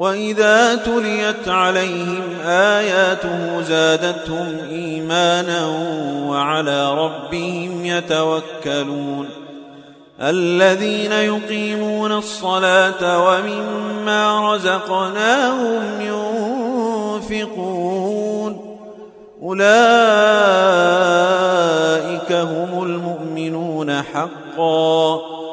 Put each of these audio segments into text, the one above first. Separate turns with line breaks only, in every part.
وإذا تليت عليهم آياته زادتهم إيمانا وعلى ربهم يتوكلون الذين يقيمون الصلاة ومما رزقناهم ينفقون أولئك هم المؤمنون حقا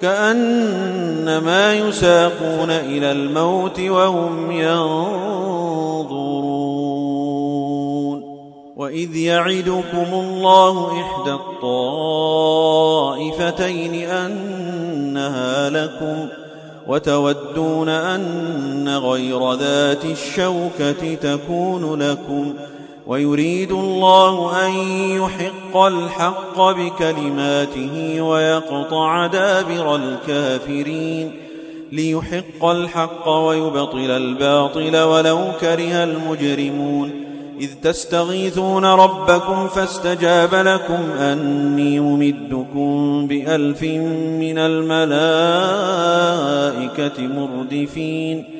كأنما يساقون إلى الموت وهم ينظرون. وإذ يعدكم الله إحدى الطائفتين أنها لكم وتودون أن غير ذات الشوكة تكون لكم ويريد الله أن يحق الحق بكلماته ويقطع دابر الكافرين ليحق الحق ويبطل الباطل ولو كره المجرمون إذ تستغيثون ربكم فاستجاب لكم أني ممدكم بألف من الملائكة مردفين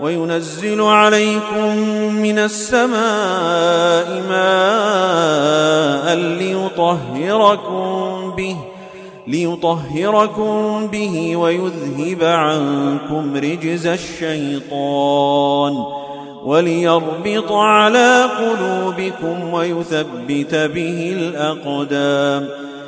وينزل عليكم من السماء ماء ليطهركم به ليطهركم به ويذهب عنكم رجز الشيطان وليربط على قلوبكم ويثبت به الأقدام.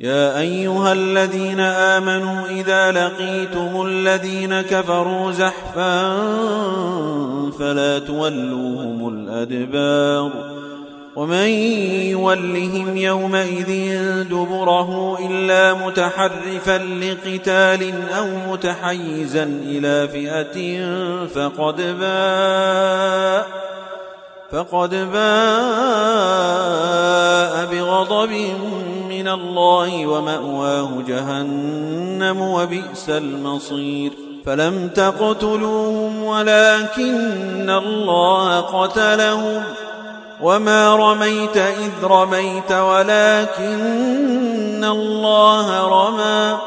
يا أيها الذين آمنوا إذا لقيتم الذين كفروا زحفا فلا تولوهم الأدبار ومن يولهم يومئذ دبره إلا متحرفا لقتال أو متحيزا إلى فئة فقد باء فقد باء بغضب من الله ومأواه جهنم وبئس المصير. فلم تقتلوهم ولكن الله قتلهم. وما رميت إذ رميت ولكن الله رمى.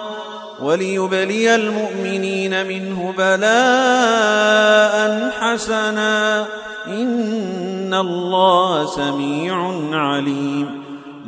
وليبلي المؤمنين منه بلاء حسنا. إن الله سميع عليم.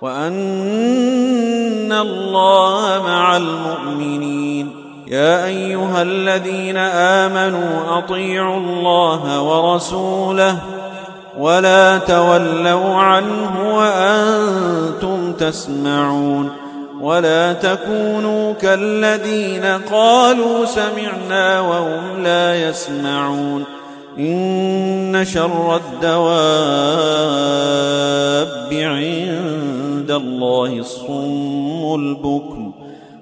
وأن الله مع المؤمنين. يا أيها الذين آمنوا أطيعوا الله ورسوله ولا تولوا عنه وأنتم تسمعون. ولا تكونوا كالذين قالوا سمعنا وهم لا يسمعون. إن شر الدواب عند الله الصم البكم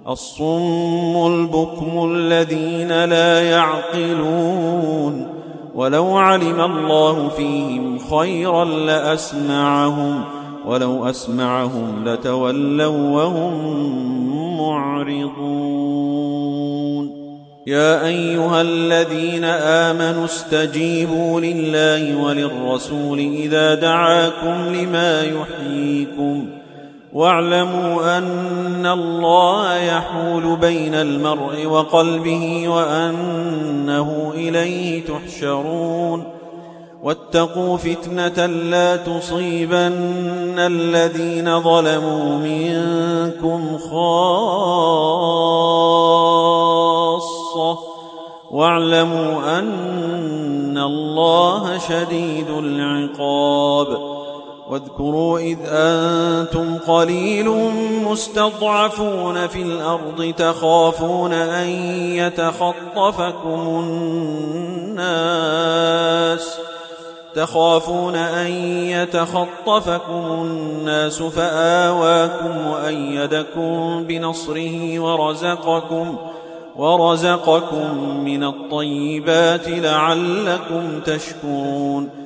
الصم البكم الذين لا يعقلون. ولو علم الله فيهم خيرا لأسمعهم ولو أسمعهم لتولوا وهم معرضون. يا أيها الذين آمنوا استجيبوا لله وللرسول إذا دعاكم لما يحييكم. واعلموا أن الله يحول بين المرء وقلبه وأنه إليه تحشرون. واتقوا فتنة لا تصيبن الذين ظلموا منكم خاصة. واعلموا أن الله شديد العقاب. واذكروا إذ أنتم قليل مستضعفون في الأرض تخافون أن يتخطفكم الناس تخافون أن يتخطفكم الناس فآواكم وأيدكم بنصره ورزقكم ورزقكم من الطيبات لعلكم تشكرون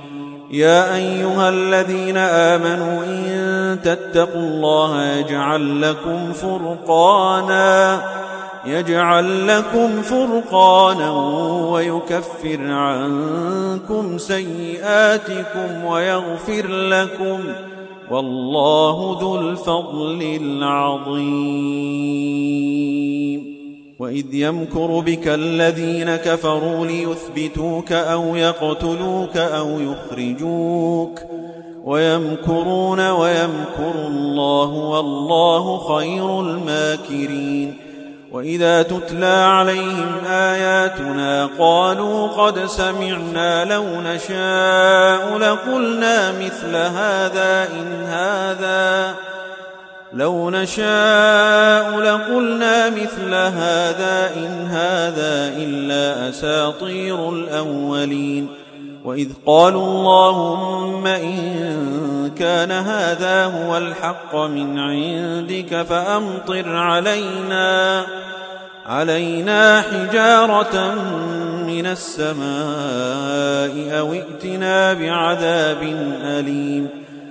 يا أيها الذين آمنوا إن تتقوا الله يجعل لكم فرقانا يجعل لكم فرقانا ويكفر عنكم سيئاتكم ويغفر لكم. والله ذو الفضل العظيم. وإذ يمكر بك الذين كفروا ليثبتوك أو يقتلوك أو يخرجوك ويمكرون ويمكر الله والله خير الماكرين وإذا تتلى عليهم آياتنا قالوا قد سمعنا لو نشاء لقلنا مثل هذا إن هذا لو نشاء لقلنا مثل هذا إن هذا إلا أساطير الأولين. وإذ قالوا اللهم إن كان هذا هو الحق من عندك فأمطر علينا علينا حجارة من السماء أو ائتنا بعذاب أليم.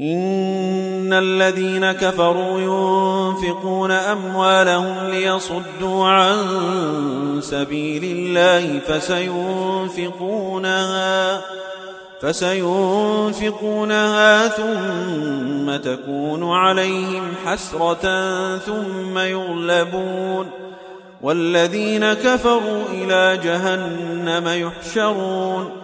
إن الذين كفروا ينفقون أموالهم ليصدوا عن سبيل الله فسينفقونها فسينفقونها ثم تكون عليهم حسرة ثم يغلبون. والذين كفروا إلى جهنم يحشرون.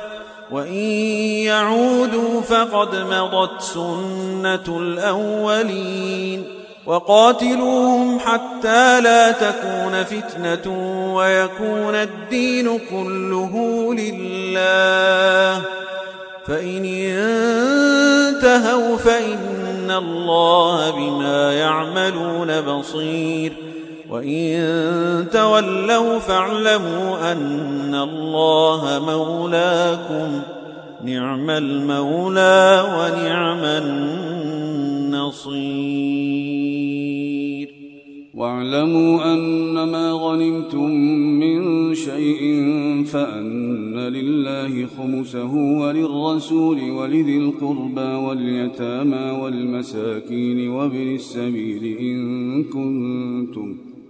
وإن يعودوا فقد مضت سنة الأولين وقاتلوهم حتى لا تكون فتنة ويكون الدين كله لله. فإن انتهوا فإن الله بما يعملون بصير. وإن تولوا فاعلموا أن الله مولاكم نعم المولى ونعم النصير.
واعلموا أنما غنمتم من شيء فأن لله خمسه وللرسول ولذي القربى واليتامى والمساكين وابن السبيل إن كنتم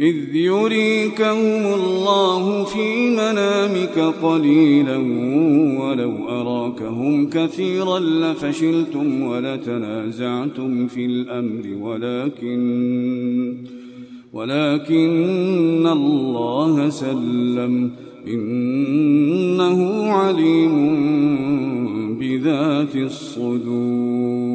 إذ يريكهم الله في منامك قليلا ولو أراكهم كثيرا لفشلتم ولتنازعتم في الأمر ولكن ولكن الله سلم. إنه عليم بذات الصدور.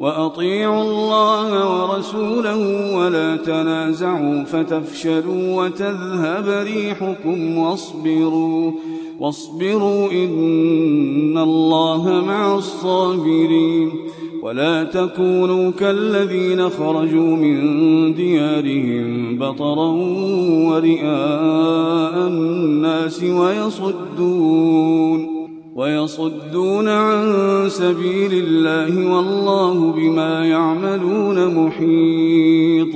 وأطيعوا الله ورسوله ولا تنازعوا فتفشلوا وتذهب ريحكم واصبروا واصبروا إن الله مع الصابرين ولا تكونوا كالذين خرجوا من ديارهم بطرا ورئاء الناس ويصدون ويصدون عن سبيل الله والله بما يعملون محيط.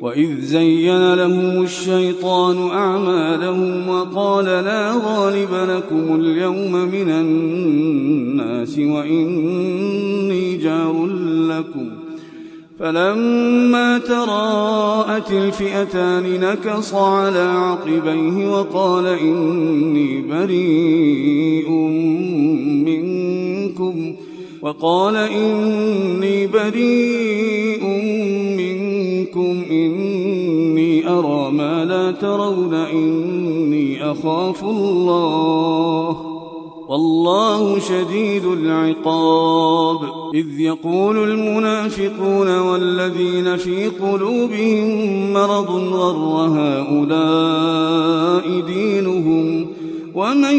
وإذ زين لهم الشيطان أعمالهم وقال لا غالب لكم اليوم من الناس وإني جار لكم. فلما تراءت الفئتان نكص على عقبيه وقال إني بريء وقال إني بريء منكم إني أرى ما لا ترون إني أخاف الله. والله شديد العقاب. إذ يقول المنافقون والذين في قلوبهم مرض غر هؤلاء دينهم؟ ومن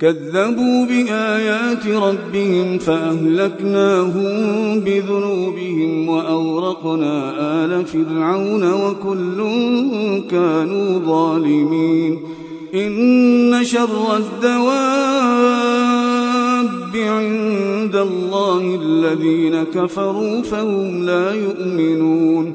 كذبوا بآيات ربهم فأهلكناهم بذنوبهم وأورقنا آل فرعون وكل كانوا ظالمين. إن شر الدواب عند الله الذين كفروا فهم لا يؤمنون.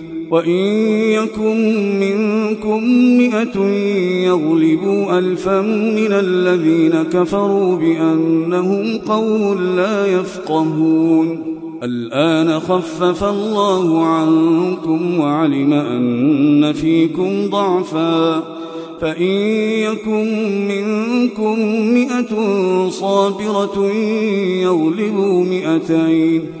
وإن يكن منكم مئة يغلبوا ألفا من الذين كفروا بأنهم قوم لا يفقهون. الآن خفف الله عنكم وعلم أن فيكم ضعفا. فإن يكن منكم مئة صابرة يغلبوا مئتين.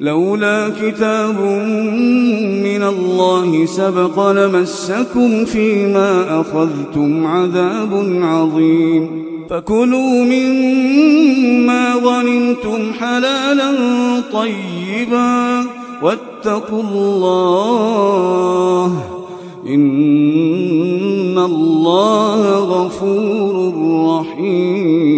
لولا كتاب من الله سبق لمسكم فيما أخذتم عذاب عظيم. فكلوا مما ظننتم حلالا طيبا واتقوا الله. إن الله غفور رحيم.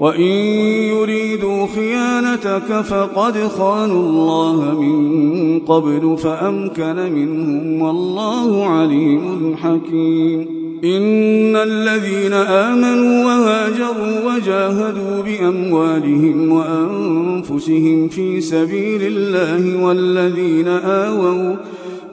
وإن يريدوا خيانتك فقد خانوا الله من قبل فأمكن منهم والله عليم حكيم إن الذين آمنوا وهاجروا وجاهدوا بأموالهم وأنفسهم في سبيل الله والذين آووا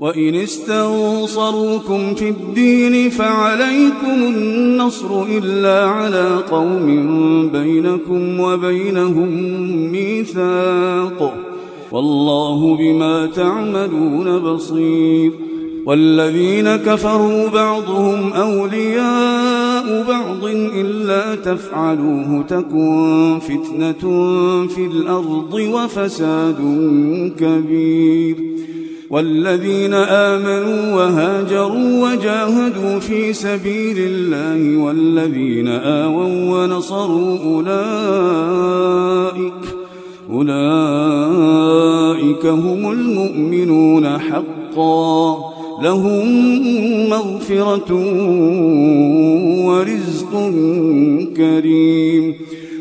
وإن استنصروكم في الدين فعليكم النصر إلا على قوم بينكم وبينهم ميثاق. والله بما تعملون بصير. والذين كفروا بعضهم أولياء بعض إلا تفعلوه تكن فتنة في الأرض وفساد كبير. والذين آمنوا وهاجروا وجاهدوا في سبيل الله والذين آووا ونصروا أولئك أولئك هم المؤمنون حقا لهم مغفرة ورزق كريم.